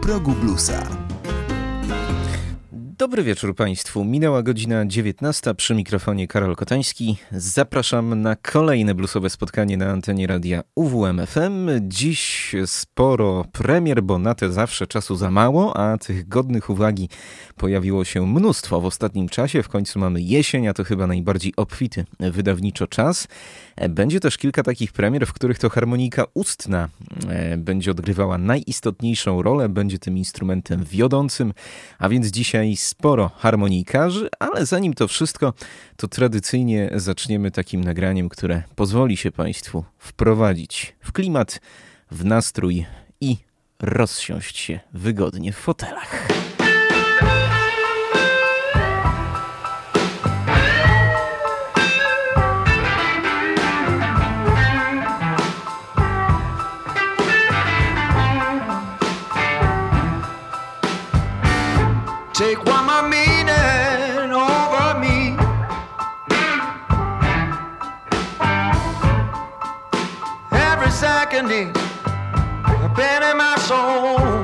progu bluesa. Dobry wieczór Państwu. Minęła godzina 19 przy mikrofonie Karol Kotański. Zapraszam na kolejne bluesowe spotkanie na antenie radia UWMFM. Dziś sporo premier, bo na te zawsze czasu za mało, a tych godnych uwagi pojawiło się mnóstwo w ostatnim czasie. W końcu mamy jesień, a to chyba najbardziej obfity wydawniczo czas. Będzie też kilka takich premier, w których to harmonika ustna e, będzie odgrywała najistotniejszą rolę, będzie tym instrumentem wiodącym, a więc dzisiaj sporo harmonikarzy, ale zanim to wszystko, to tradycyjnie zaczniemy takim nagraniem, które pozwoli się Państwu wprowadzić w klimat, w nastrój i rozsiąść się wygodnie w fotelach. Take ending, a pain in my soul.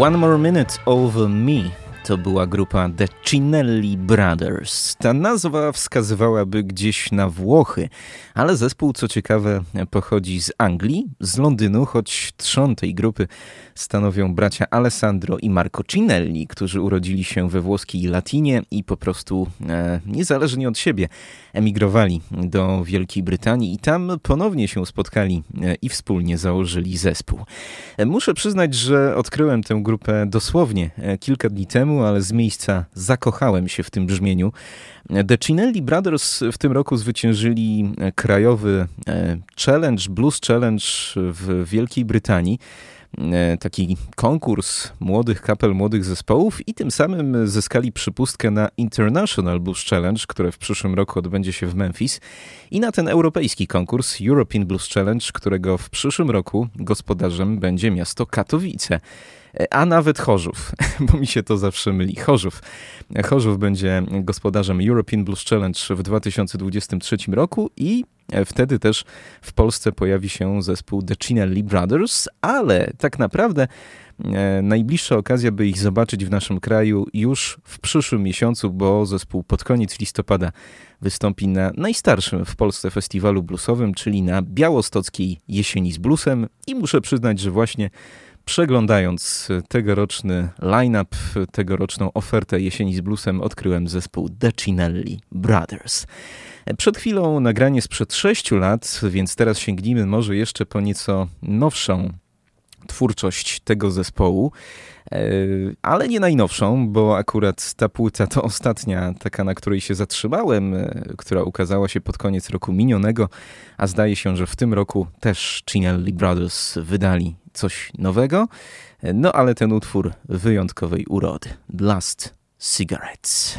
One More Minute Over Me to była grupa The Cinelli Brothers. Ta nazwa wskazywałaby gdzieś na Włochy, ale zespół, co ciekawe, pochodzi z Anglii, z Londynu, choć trzon tej grupy stanowią bracia Alessandro i Marco Cinelli, którzy urodzili się we włoskiej Latinie i po prostu e, niezależnie od siebie emigrowali do Wielkiej Brytanii i tam ponownie się spotkali e, i wspólnie założyli zespół. E, muszę przyznać, że odkryłem tę grupę dosłownie e, kilka dni temu, ale z miejsca zakochałem się w tym brzmieniu. The Cinelli Brothers w tym roku zwyciężyli krajowy challenge, blues challenge w Wielkiej Brytanii. E, taki konkurs młodych kapel, młodych zespołów i tym samym zyskali przypustkę na International Blues Challenge, które w przyszłym roku odbędzie się w Memphis i na ten europejski konkurs European Blues Challenge, którego w przyszłym roku gospodarzem będzie miasto Katowice. E, a nawet Chorzów, bo mi się to zawsze myli. Chorzów. Chorzów będzie gospodarzem European Blues Challenge w 2023 roku i e, wtedy też w Polsce pojawi się zespół The Cinelli Brothers, ale tak naprawdę e, najbliższa okazja, by ich zobaczyć w naszym kraju już w przyszłym miesiącu, bo zespół pod koniec listopada wystąpi na najstarszym w Polsce festiwalu bluesowym, czyli na białostockiej jesieni z bluesem i muszę przyznać, że właśnie Przeglądając tegoroczny line-up, tegoroczną ofertę jesieni z bluesem, odkryłem zespół The Cinelli Brothers. Przed chwilą nagranie sprzed 6 lat, więc teraz sięgnijmy może jeszcze po nieco nowszą twórczość tego zespołu, e, ale nie najnowszą, bo akurat ta płyta to ostatnia, taka na której się zatrzymałem, e, która ukazała się pod koniec roku minionego, a zdaje się, że w tym roku też Cinelli Brothers wydali coś nowego, no ale ten utwór wyjątkowej urody. Last Cigarettes.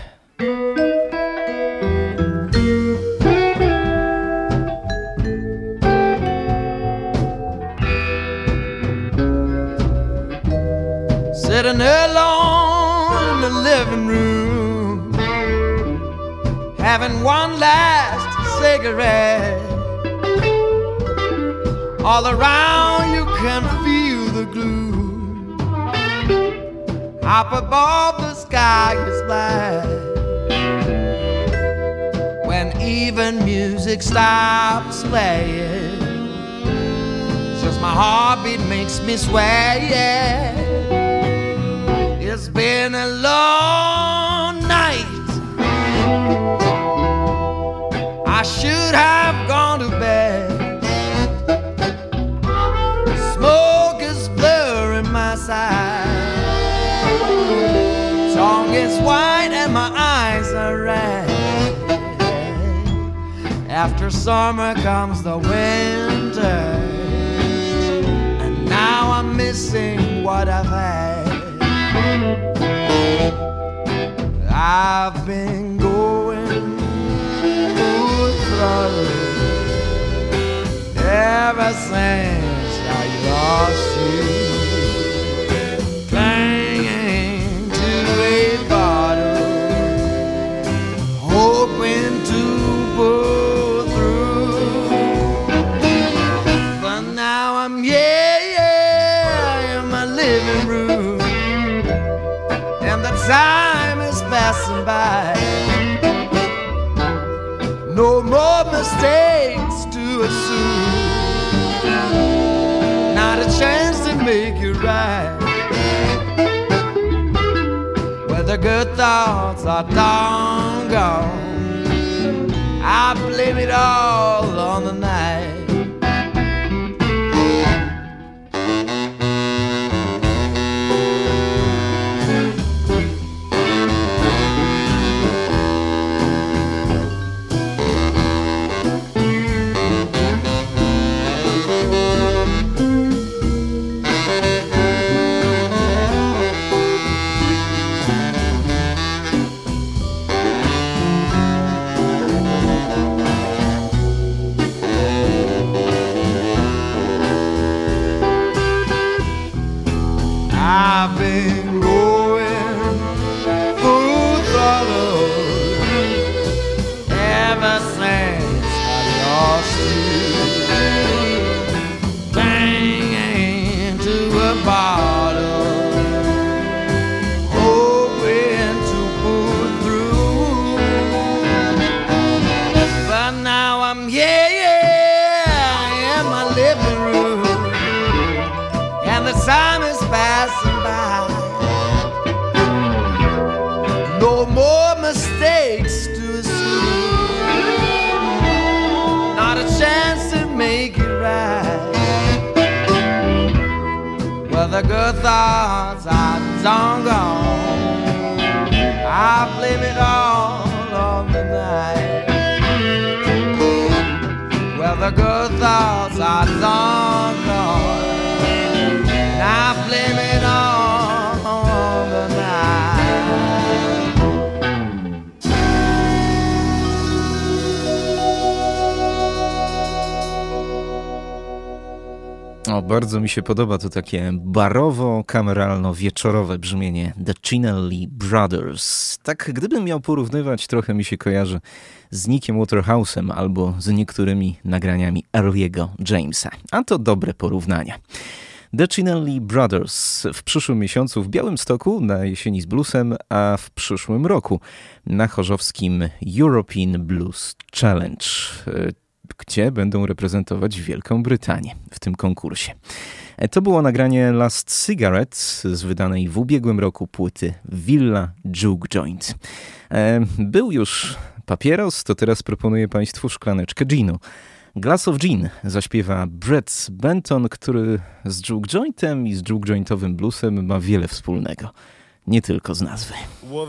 Having one last cigarette. All around you can feel the gloom. Up above the sky is black. When even music stops playing, just my heartbeat makes me swear. Yeah. It's been a long I should have gone to bed. Smoke is blurring my sight. Tongue is white and my eyes are red. After summer comes the winter, and now I'm missing what I've had. I've been ever since I lost you. The good thoughts are long gone. I blame it all on the night. Well, the good thoughts are long gone. O, bardzo mi się podoba to takie barowo-kameralno-wieczorowe brzmienie The Chinelli Brothers. Tak, gdybym miał porównywać, trochę mi się kojarzy z Nickiem Waterhouse'em albo z niektórymi nagraniami Early'ego Jamesa. A to dobre porównania. The Chinelli Brothers w przyszłym miesiącu w Białymstoku na jesieni z bluesem, a w przyszłym roku na chorzowskim European Blues Challenge gdzie będą reprezentować Wielką Brytanię w tym konkursie. E, to było nagranie Last Cigarette z wydanej w ubiegłym roku płyty Villa Juke Joint. E, był już papieros, to teraz proponuję Państwu szklaneczkę ginu. Glass of Gin zaśpiewa Brett Benton, który z Juke Jointem i z Juke Jointowym bluesem ma wiele wspólnego. Nie tylko z nazwy. Well,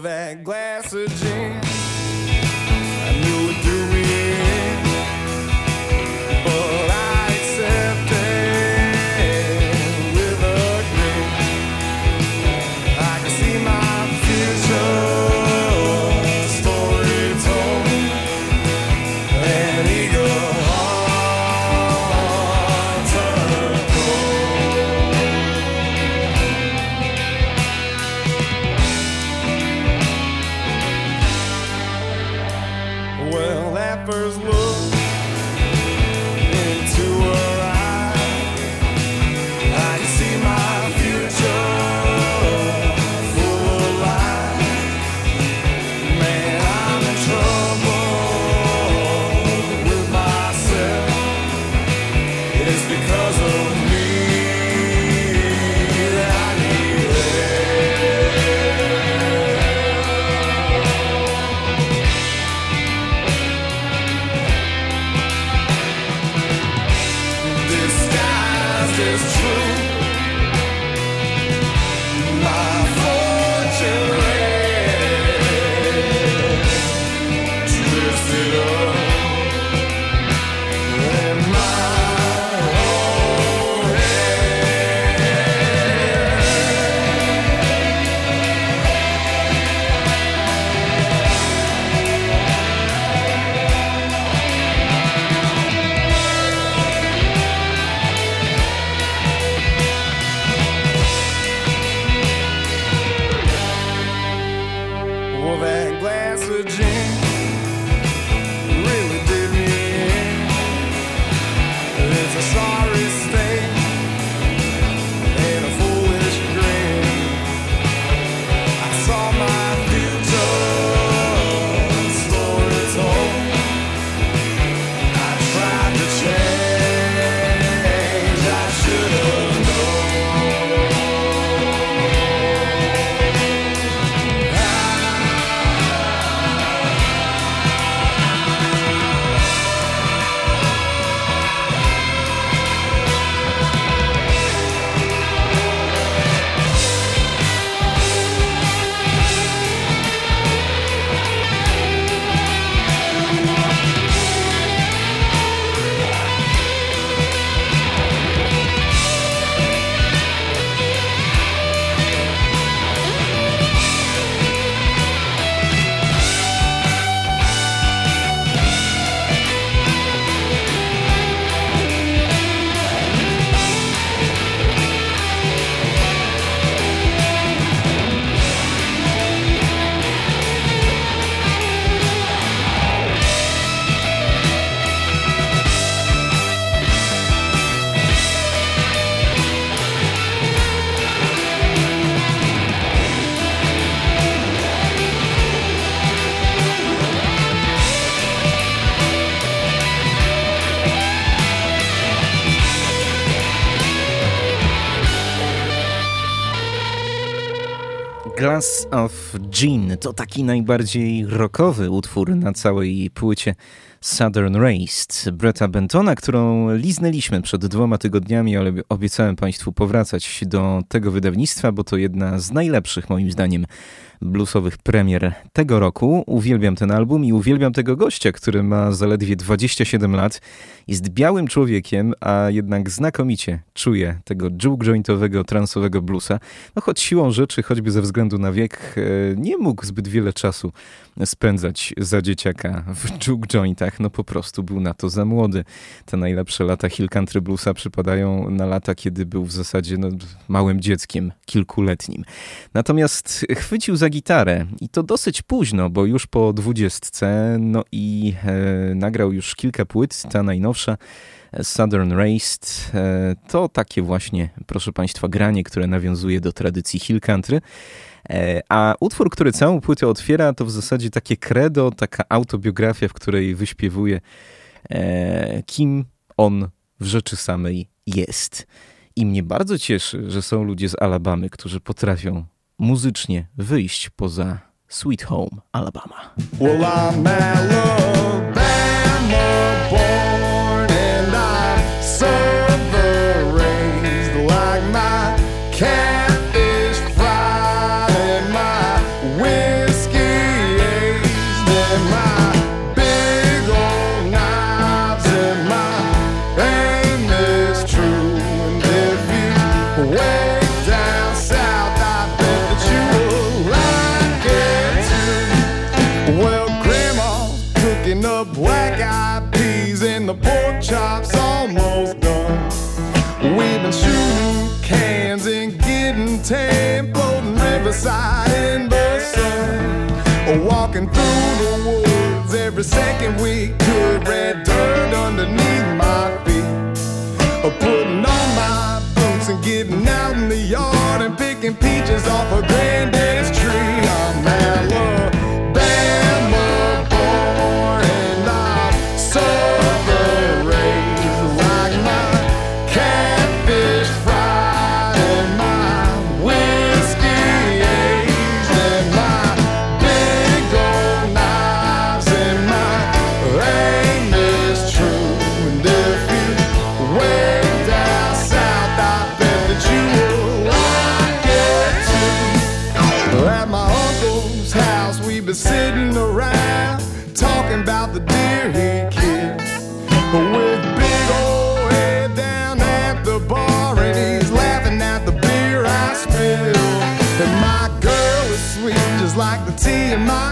Glass of Gin. To taki najbardziej rockowy utwór na całej płycie Southern Raised Bretta Bentona, którą liznęliśmy przed dwoma tygodniami, ale obiecałem Państwu powracać do tego wydawnictwa, bo to jedna z najlepszych moim zdaniem bluesowych premier tego roku. Uwielbiam ten album i uwielbiam tego gościa, który ma zaledwie 27 lat. Jest białym człowiekiem, a jednak znakomicie czuje tego juke jointowego, transowego bluesa. No choć siłą rzeczy, choćby ze względu na wiek, e, nie mógł zbyt wiele czasu spędzać za dzieciaka w juke jointach. No po prostu był na to za młody. Te najlepsze lata Hill Country Bluesa przypadają na lata, kiedy był w zasadzie no, małym dzieckiem, kilkuletnim. Natomiast chwycił za gitarę i to dosyć późno, bo już po dwudziestce, no i e, nagrał już kilka płyt, ta najnowsza Southern Raised, e, to takie właśnie, proszę Państwa, granie, które nawiązuje do tradycji Hill Country. E, a utwór, który całą płytę otwiera, to w zasadzie takie credo, taka autobiografia, w której wyśpiewuje, e, kim on w rzeczy samej jest. I mnie bardzo cieszy, że są ludzie z Alabamy, którzy potrafią muzycznie wyjść poza Sweet Home Alabama. Well, tan, riverside in the sun. Walking through the woods every second week, good red dirt underneath my feet. Putting on my boots and getting out in the yard and picking peaches off a the tea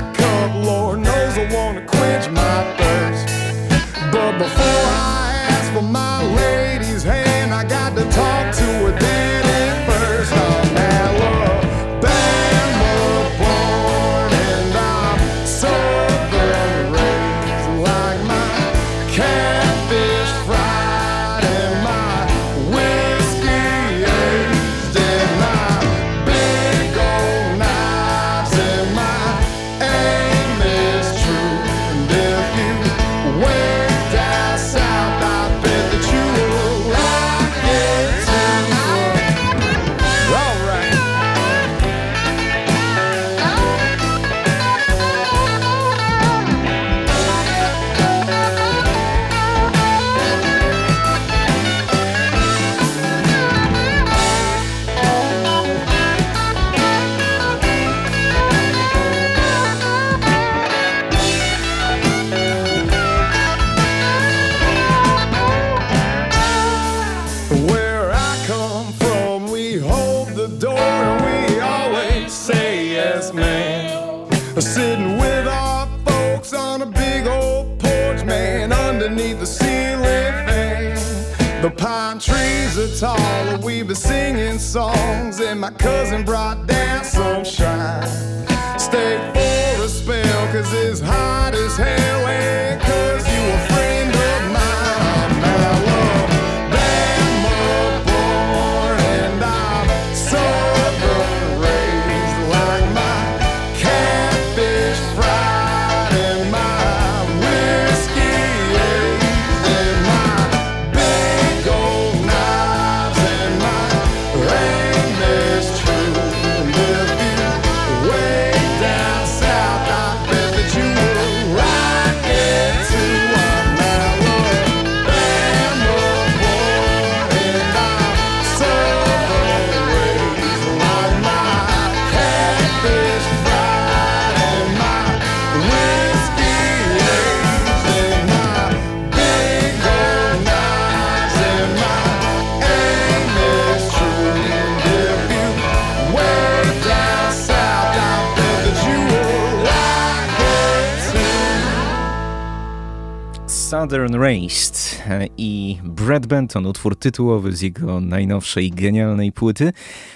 Southern Raised i Brad Benton, utwór tytułowy z jego najnowszej genialnej płyty,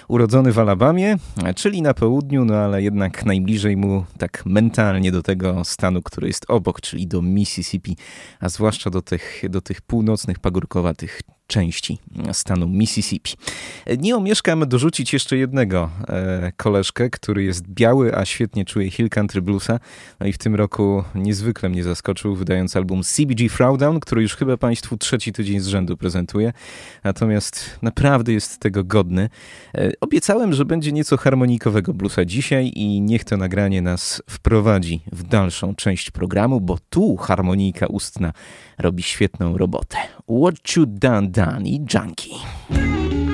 urodzony w Alabamie, czyli na południu, no ale jednak najbliżej mu tak mentalnie do tego stanu, który jest obok, czyli do Mississippi, a zwłaszcza do tych, do tych północnych, pagórkowatych części stanu Mississippi. Nie omieszkam dorzucić jeszcze jednego e, koleżkę, który jest biały, a świetnie czuje Hill Country Bluesa. No i w tym roku niezwykle mnie zaskoczył, wydając album CBG Throwdown, który już chyba Państwu trzeci tydzień z rzędu prezentuje. Natomiast naprawdę jest tego godny. E, obiecałem, że będzie nieco harmonikowego bluesa dzisiaj i niech to nagranie nas wprowadzi w dalszą część programu, bo tu harmonika ustna robi świetną robotę. What You Done Done i Junkie.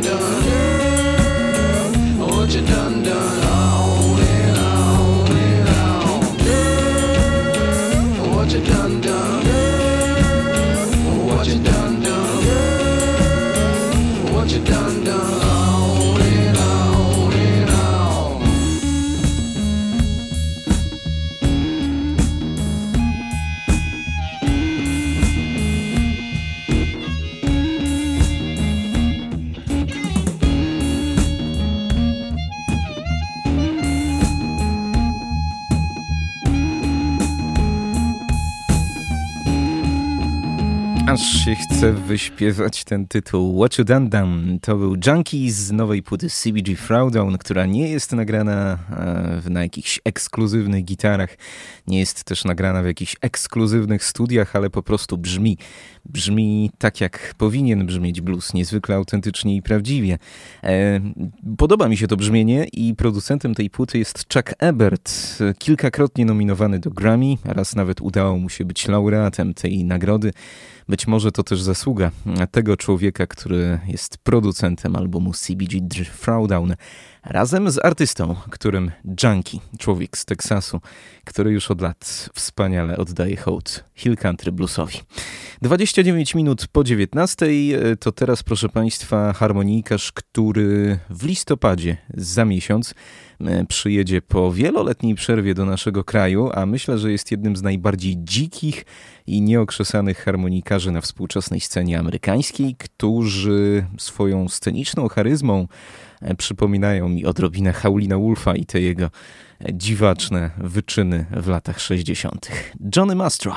Done done? You done done? Chce wyśpiewać ten tytuł. What You Done Done to był Junkie z nowej płyty CBG Throwdown, która nie jest nagrana e, na jakichś ekskluzywnych gitarach, nie jest też nagrana w jakichś ekskluzywnych studiach, ale po prostu brzmi. Brzmi tak, jak powinien brzmieć blues, niezwykle autentycznie i prawdziwie. E, podoba mi się to brzmienie i producentem tej płyty jest Chuck Ebert, kilkakrotnie nominowany do Grammy, raz nawet udało mu się być laureatem tej nagrody. Być może to też zasługa tego człowieka, który jest producentem albumu CBG Throwdown, razem z artystą, którym Junkie, człowiek z Teksasu, który już od lat wspaniale oddaje hołd Hill Country Bluesowi. 29 minut po 19 to teraz, proszę Państwa, harmonijkarz, który w listopadzie za miesiąc e, przyjedzie po wieloletniej przerwie do naszego kraju, a myślę, że jest jednym z najbardziej dzikich i nieokrzesanych harmonikarzy na współczesnej scenie amerykańskiej, którzy swoją sceniczną charyzmą e, przypominają mi odrobinę Haulina Wolfa i te jego dziwaczne wyczyny w latach 60. Johnny Mastro.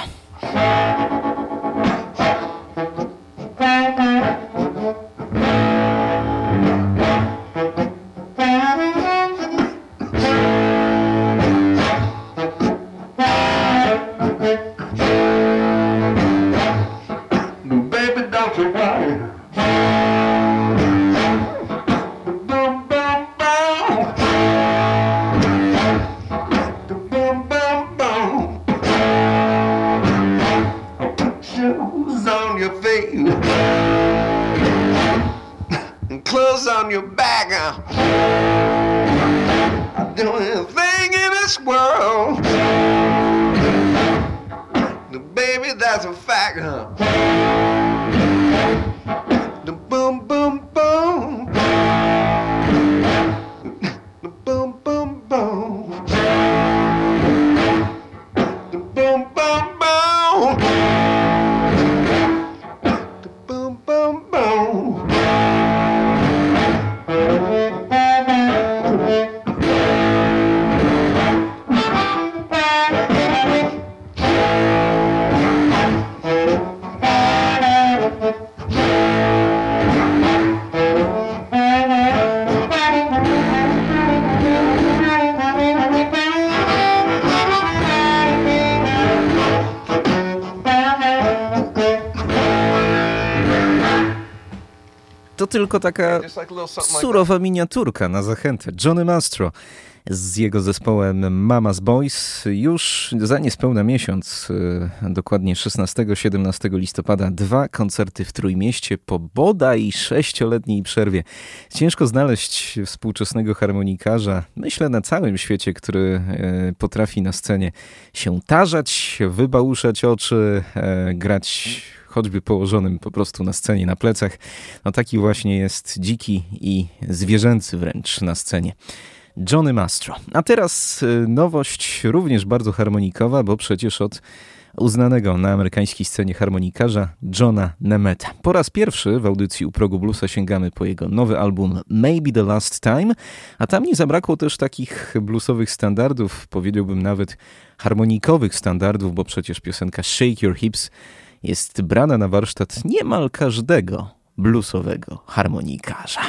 Tylko taka surowa miniaturka na zachętę. Johnny Mastro z jego zespołem Mama's Boys już za niespełna miesiąc, y, dokładnie 16-17 listopada, dwa koncerty w Trójmieście po bodaj sześcioletniej przerwie. Ciężko znaleźć współczesnego harmonikarza, myślę na całym świecie, który y, potrafi na scenie się tarzać, wybałuszać oczy, y, grać choćby położonym po prostu na scenie, na plecach. No taki właśnie jest dziki i zwierzęcy wręcz na scenie. Johnny Mastro. A teraz y, nowość również bardzo harmonikowa, bo przecież od uznanego na amerykańskiej scenie harmonikarza Johna Nemeta. Po raz pierwszy w audycji u progu bluesa sięgamy po jego nowy album Maybe the Last Time, a tam nie zabrakło też takich bluesowych standardów, powiedziałbym nawet harmonikowych standardów, bo przecież piosenka Shake Your Hips jest brana na warsztat niemal każdego bluesowego harmonikarza.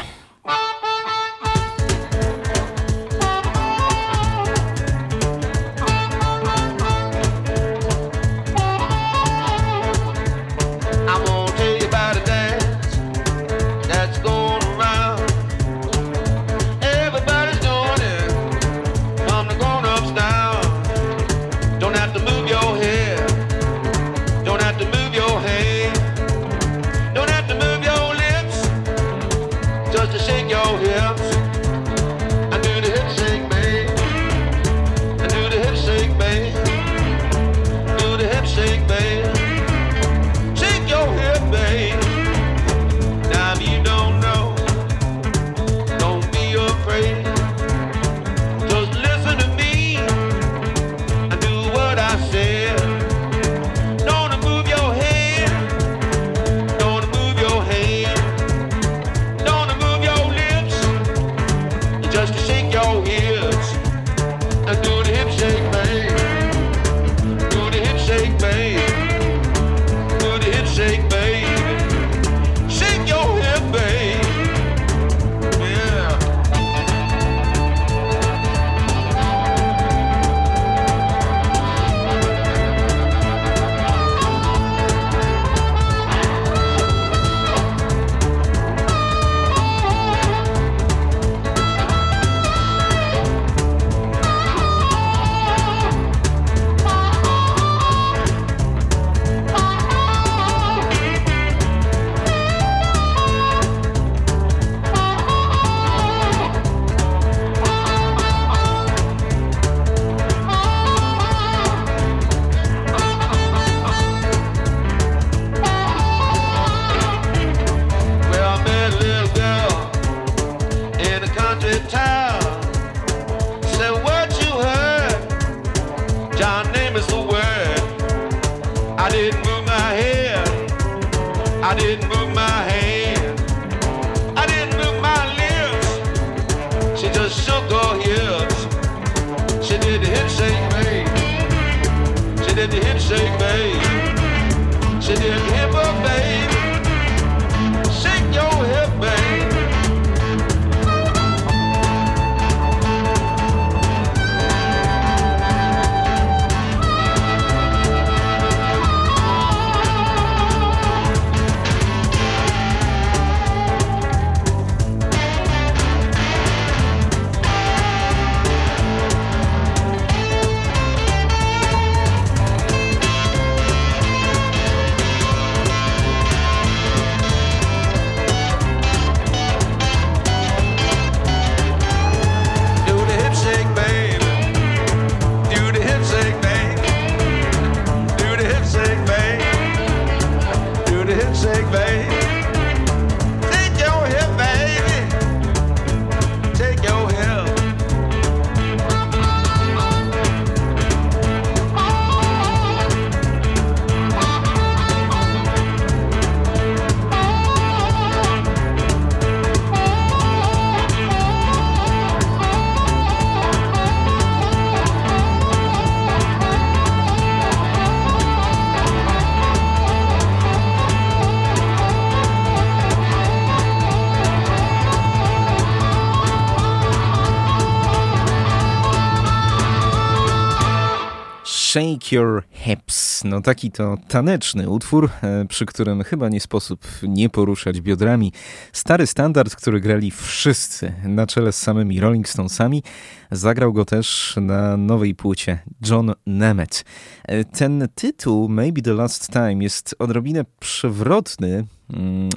Shake Your Hips. No taki to taneczny utwór, e, przy którym chyba nie sposób nie poruszać biodrami. Stary standard, który grali wszyscy, na czele z samymi Rolling Stonesami. Zagrał go też na nowej płycie John Nemeth. E, Ten tytuł, Maybe the Last Time, jest odrobinę przewrotny,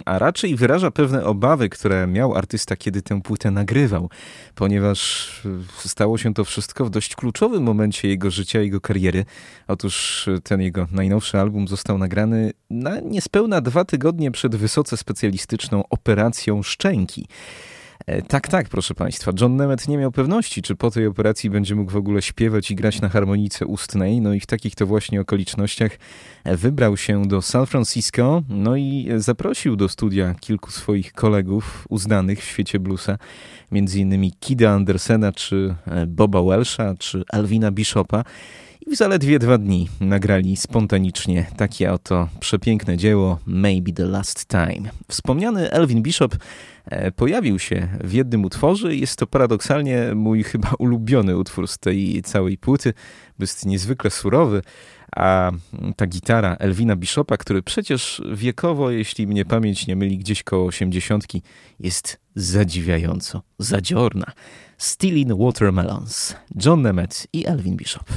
a raczej wyraża pewne obawy, które miał artysta, kiedy tę płytę nagrywał, ponieważ e, stało się to wszystko w dość kluczowym momencie jego życia, jego kariery. Otóż e, ten jego najnowszy album został nagrany na niespełna dwa tygodnie przed wysoce specjalistyczną operacją szczęki. E, Tak, tak, proszę Państwa. John Nemeth nie miał pewności, czy po tej operacji będzie mógł w ogóle śpiewać i grać na harmonice ustnej. No i w takich to właśnie okolicznościach e, wybrał się do San Francisco, no i e, zaprosił do studia kilku swoich kolegów uznanych w świecie bluesa, między innymi Kida Andersena, czy Boba Welsha, czy Alvina Bishopa. I w zaledwie dwa dni nagrali spontanicznie takie oto przepiękne dzieło Maybe the Last Time. Wspomniany Elvin Bishop e, pojawił się w jednym utworze jest to paradoksalnie mój chyba ulubiony utwór z tej całej płyty, bo jest niezwykle surowy, a ta gitara Elvina Bishopa, który przecież wiekowo, jeśli mnie pamięć nie myli, gdzieś koło osiemdziesiątki, jest zadziwiająco zadziorna. Stealing Watermelons, John Nemeth i Elvin Bishop.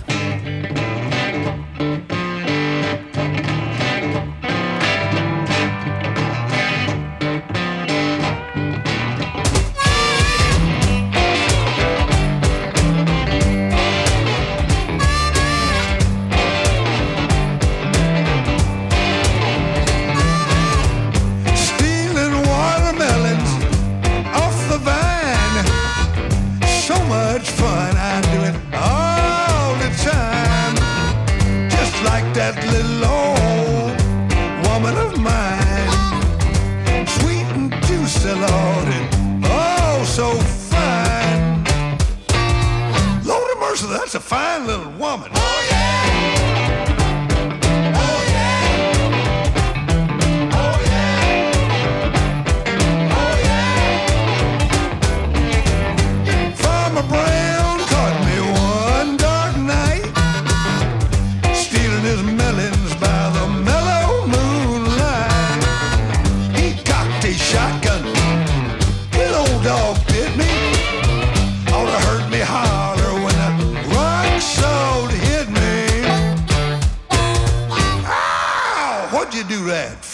red.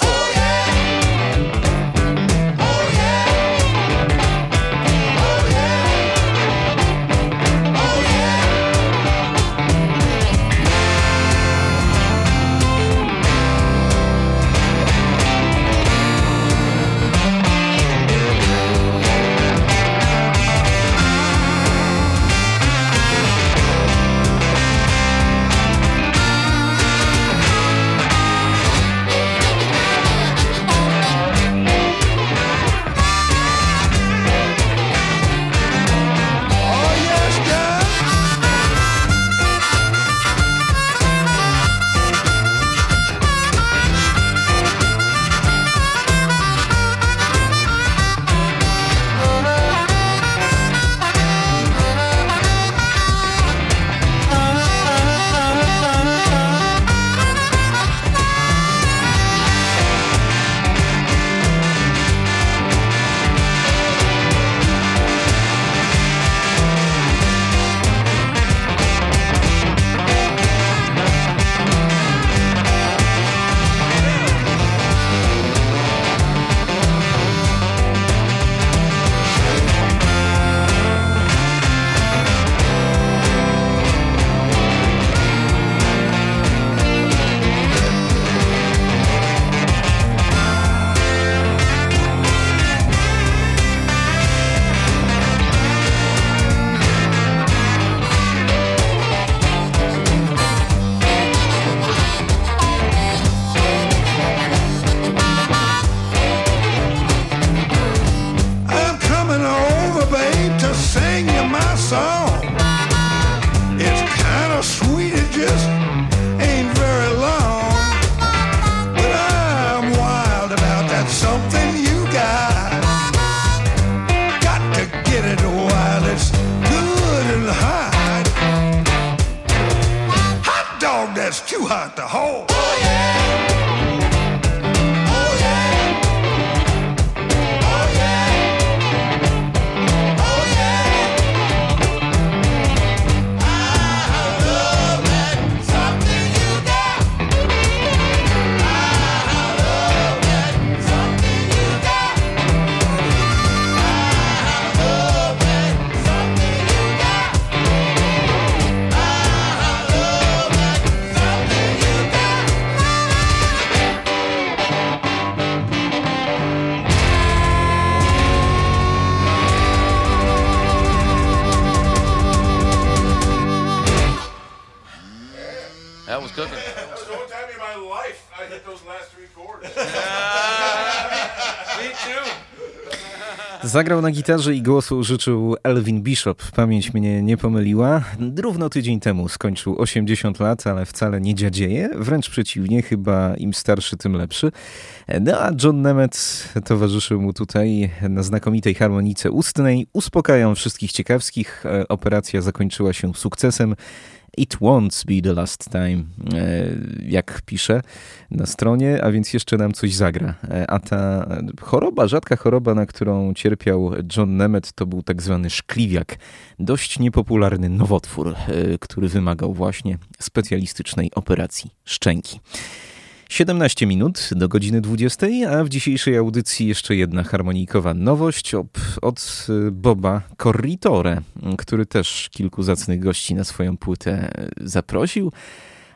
Zagrał na gitarze i głosu życzył Elvin Bishop. Pamięć mnie nie pomyliła. Równo tydzień temu skończył 80 lat, ale wcale nie dziadzieje. Wręcz przeciwnie, chyba im starszy, tym lepszy. No a John Nemeth towarzyszył mu tutaj na znakomitej harmonice ustnej. Uspokajam wszystkich ciekawskich. E, Operacja zakończyła się sukcesem. It won't be the last time, e, jak pisze na stronie, a więc jeszcze nam coś zagra. E, A ta choroba, rzadka choroba, na którą cierpiał John Nemeth, to był tak zwany szkliwiak. Dość niepopularny nowotwór, e, który wymagał właśnie specjalistycznej operacji szczęki. 17 minut do godziny 20, a w dzisiejszej audycji jeszcze jedna harmonijkowa nowość od y, Boba Corritore, który też kilku zacnych gości na swoją płytę zaprosił,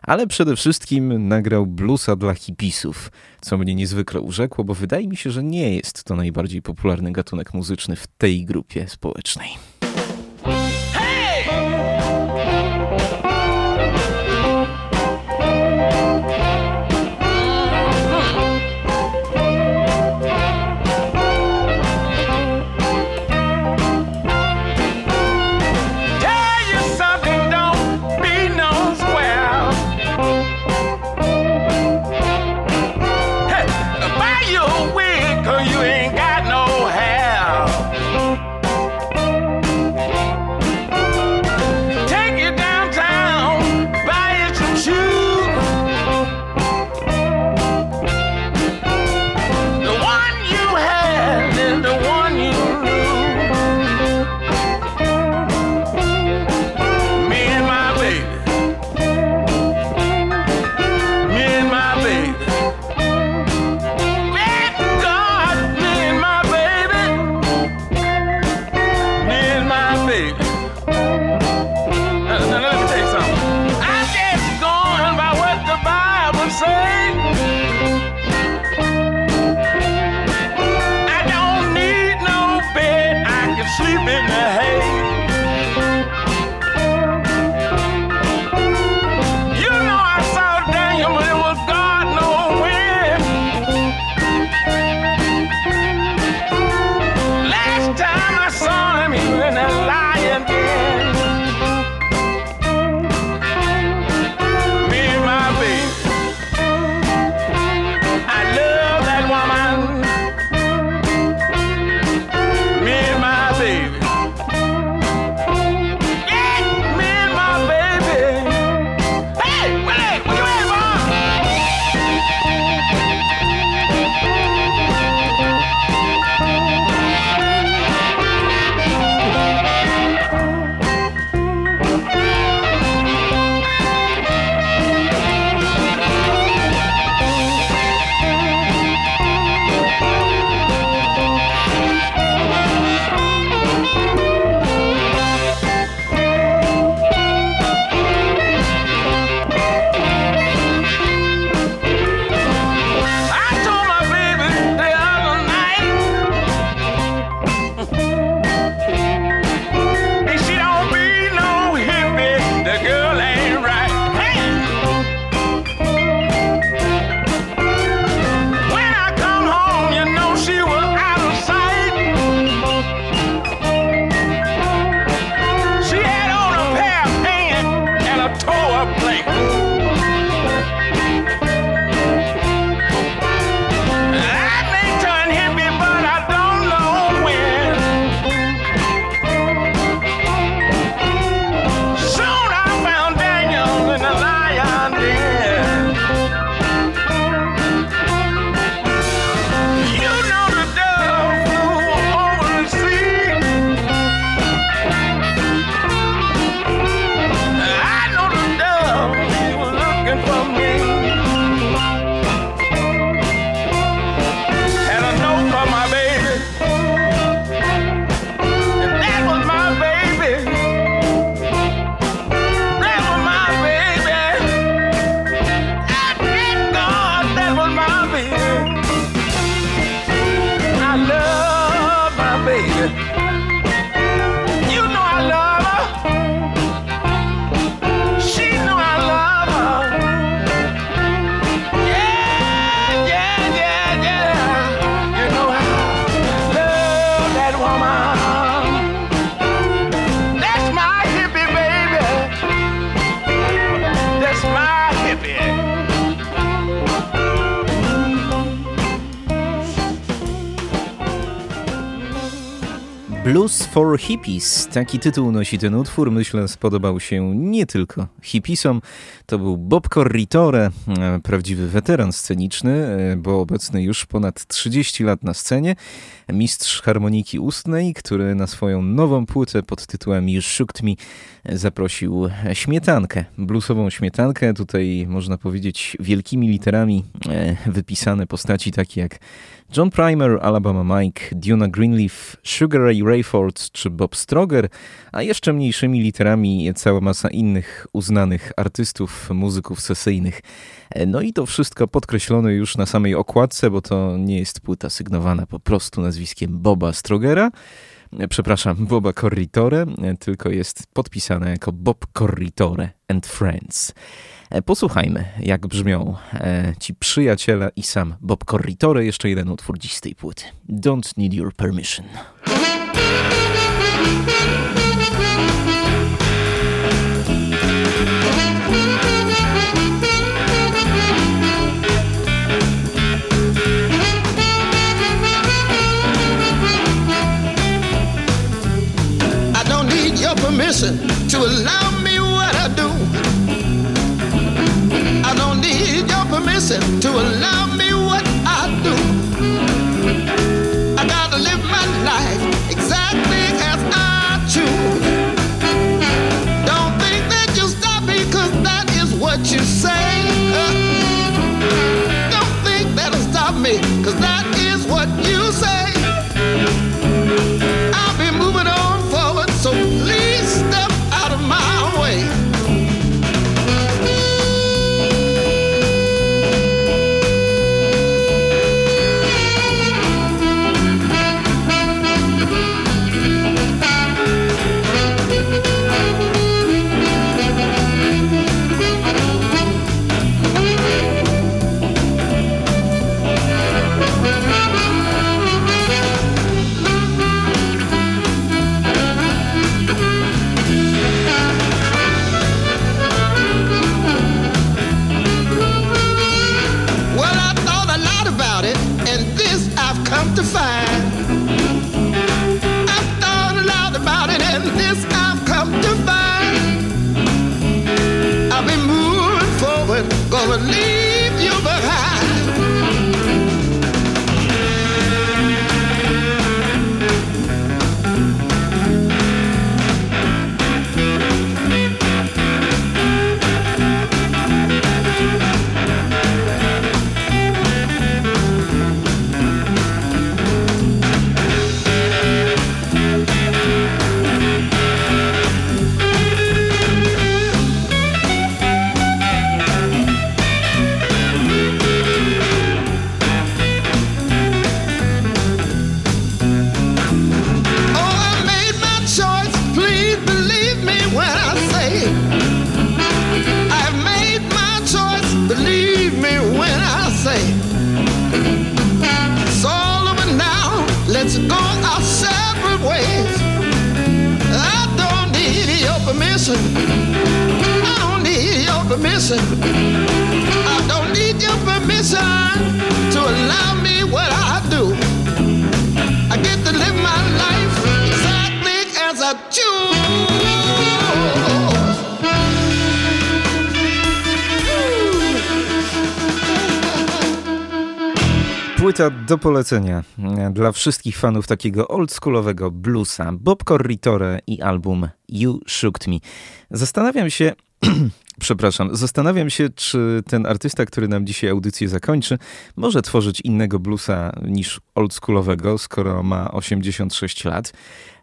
ale przede wszystkim nagrał bluesa dla hipisów, co mnie niezwykle urzekło, bo wydaje mi się, że nie jest to najbardziej popularny gatunek muzyczny w tej grupie społecznej. Hippies. Taki tytuł nosi ten utwór. Myślę, spodobał się nie tylko hippisom. To był Bob Corritore, e, prawdziwy weteran sceniczny, e, bo obecny już ponad 30 lat na scenie. Mistrz harmoniki ustnej, który na swoją nową płytę pod tytułem You Shooked Me zaprosił śmietankę, bluesową śmietankę. Tutaj można powiedzieć wielkimi literami e, wypisane postaci takie jak John Primer, Alabama Mike, Duna Greenleaf, Sugar Ray Rayford czy Bob Stroger, a jeszcze mniejszymi literami cała masa innych uznanych artystów, muzyków sesyjnych. No i to wszystko podkreślone już na samej okładce, bo to nie jest płyta sygnowana po prostu nazwiskiem Boba Strogera, przepraszam, Boba Corritore, tylko jest podpisane jako Bob Corritore and Friends. Posłuchajmy, jak brzmią e, ci przyjaciele i sam Bob Corritore. Jeszcze jeden utwór dziś z tej płyty. Don't need your permission. Do polecenia e, dla wszystkich fanów takiego oldschoolowego bluesa. Bob Corritore i album You Shooked Me. Zastanawiam się, przepraszam, zastanawiam się, czy ten artysta, który nam dzisiaj audycję zakończy, może tworzyć innego bluesa niż oldschoolowego, skoro ma 86 lat.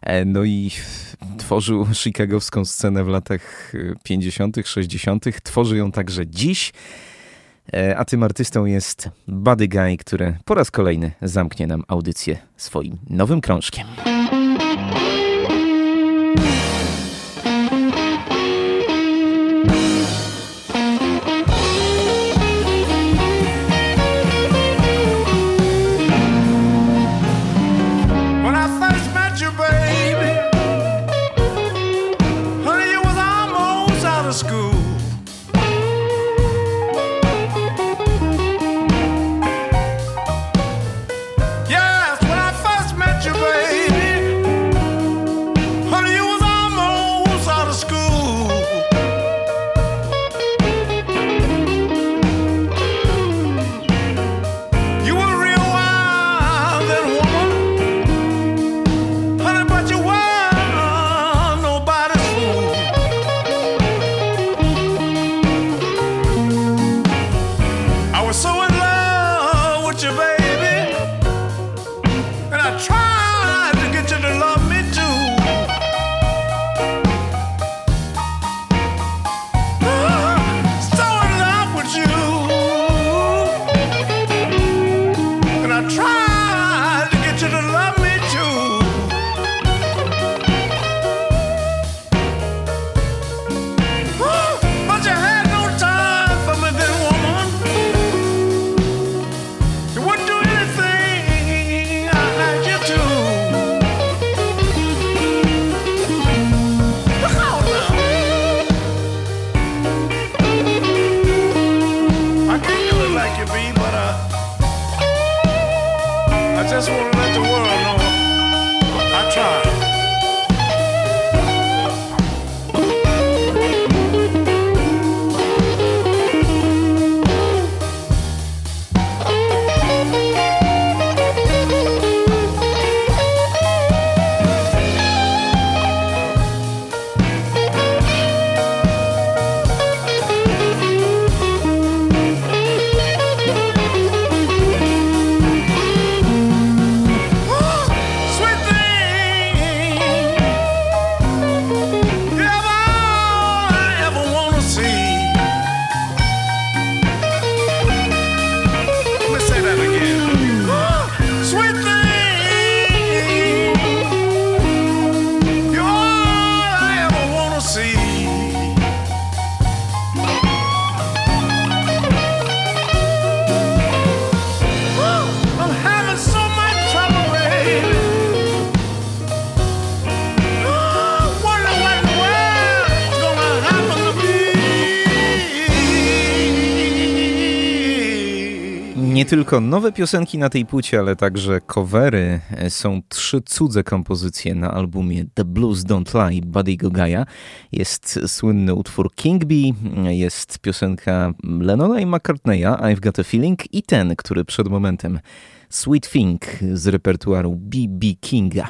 E, No i tworzył chicagowską scenę w latach e, 50., 60., tworzy ją także dziś. E, A tym artystą jest Buddy Guy, który po raz kolejny zamknie nam audycję swoim nowym krążkiem. Tylko nowe piosenki na tej płycie, ale także covery. Są trzy cudze kompozycje na albumie The Blues Don't Lie Buddy Gogaya. Jest słynny utwór King Bee, jest piosenka Lennona i McCartneya I've Got a Feeling i ten, który przed momentem Sweet Thing z repertuaru B.B. Kinga.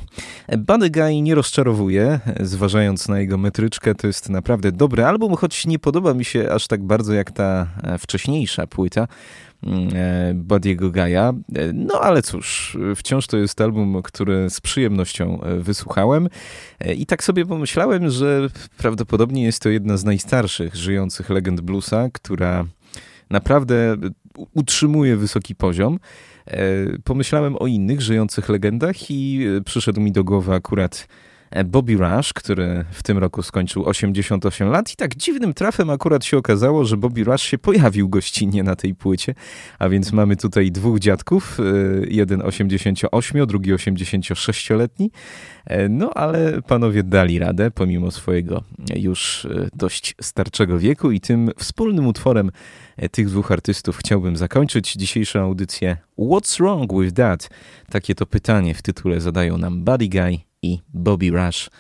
Buddy Guy nie rozczarowuje, zważając na jego metryczkę, to jest naprawdę dobry album, choć nie podoba mi się aż tak bardzo jak ta wcześniejsza płyta. Buddy'ego Gaja. No ale cóż, wciąż to jest album, który z przyjemnością wysłuchałem i tak sobie pomyślałem, że prawdopodobnie jest to jedna z najstarszych żyjących legend bluesa, która naprawdę utrzymuje wysoki poziom. Pomyślałem o innych żyjących legendach i przyszedł mi do głowy akurat Bobby Rush, który w tym roku skończył 88 lat. I tak dziwnym trafem akurat się okazało, że Bobby Rush się pojawił gościnnie na tej płycie, a więc mamy tutaj dwóch dziadków, jeden 88, drugi 86-letni, no ale panowie dali radę pomimo swojego już dość starczego wieku. I tym wspólnym utworem tych dwóch artystów chciałbym zakończyć dzisiejszą audycję. What's Wrong With That? Takie to pytanie w tytule zadają nam Buddy Guy i Bobby Rush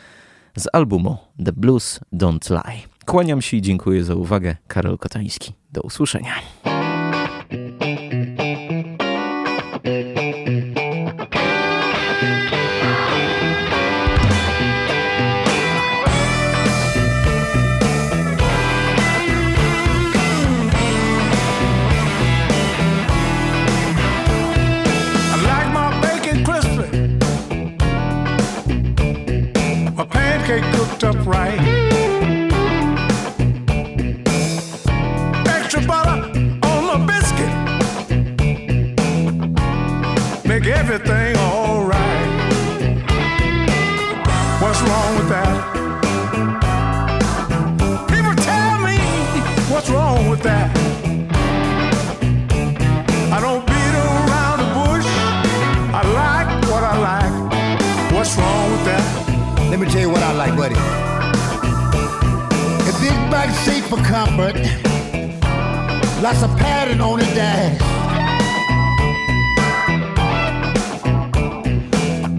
z albumu The Blues Don't Lie. Kłaniam się i dziękuję za uwagę. Karol Kotański. Do usłyszenia. Up. Extra butter on my biscuit, make everything alright. What's wrong with that? People tell me what's wrong with that. For comfort. Lots of padding on the dash.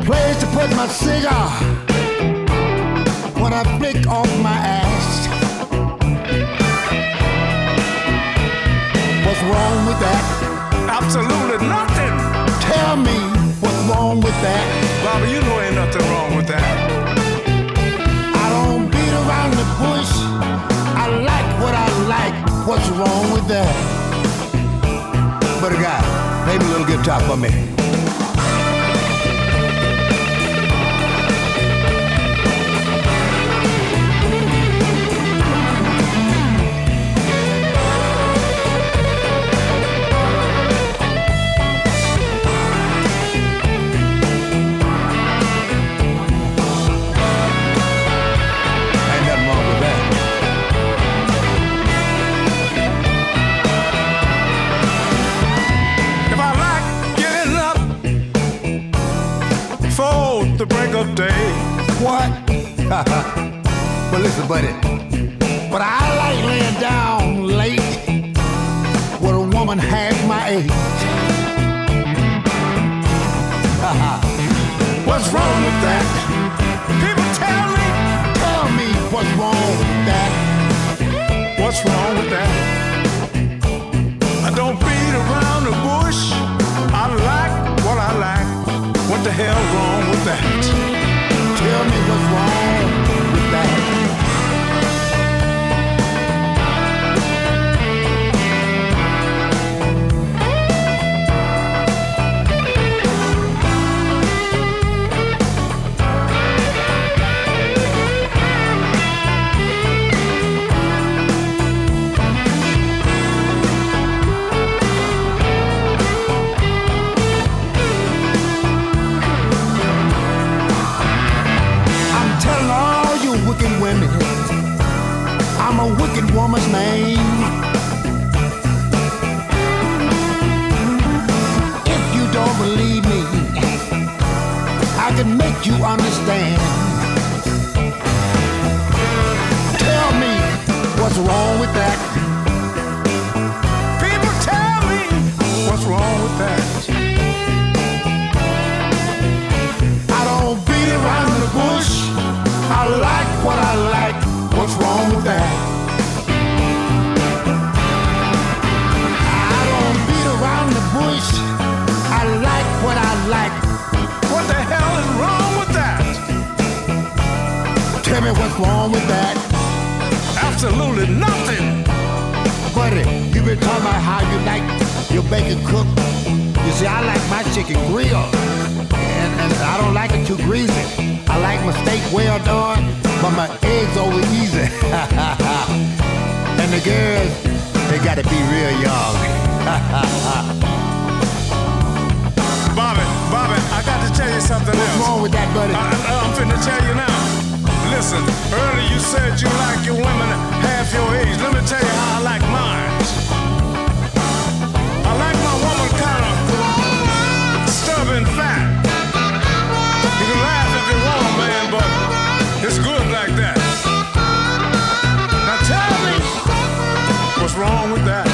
Place to put my cigar when I flick off my ass. What's wrong with that? Absolutely nothing. Tell me what's wrong with that. Bobby, you know ain't nothing wrong with that. I don't beat around the bush. I like what I like. What's wrong with that? But a guy, play me a little guitar for me. but it wrong with that. Absolutely nothing. Buddy, you been talking about how you like your bacon cooked. You see, I like my chicken grilled. And, and I don't like it too greasy. I like my steak well done, but my eggs over easy. and the girls, they gotta be real young. Bobby, Bobby, I got to tell you something What's else. wrong with that, buddy? I, I'm finna tell you now listen, earlier you said you like your women half your age. Let me tell you how I like mine. I like my woman kind of stubborn fat. You can laugh if you want, man, but it's good like that. Now tell me what's wrong with that.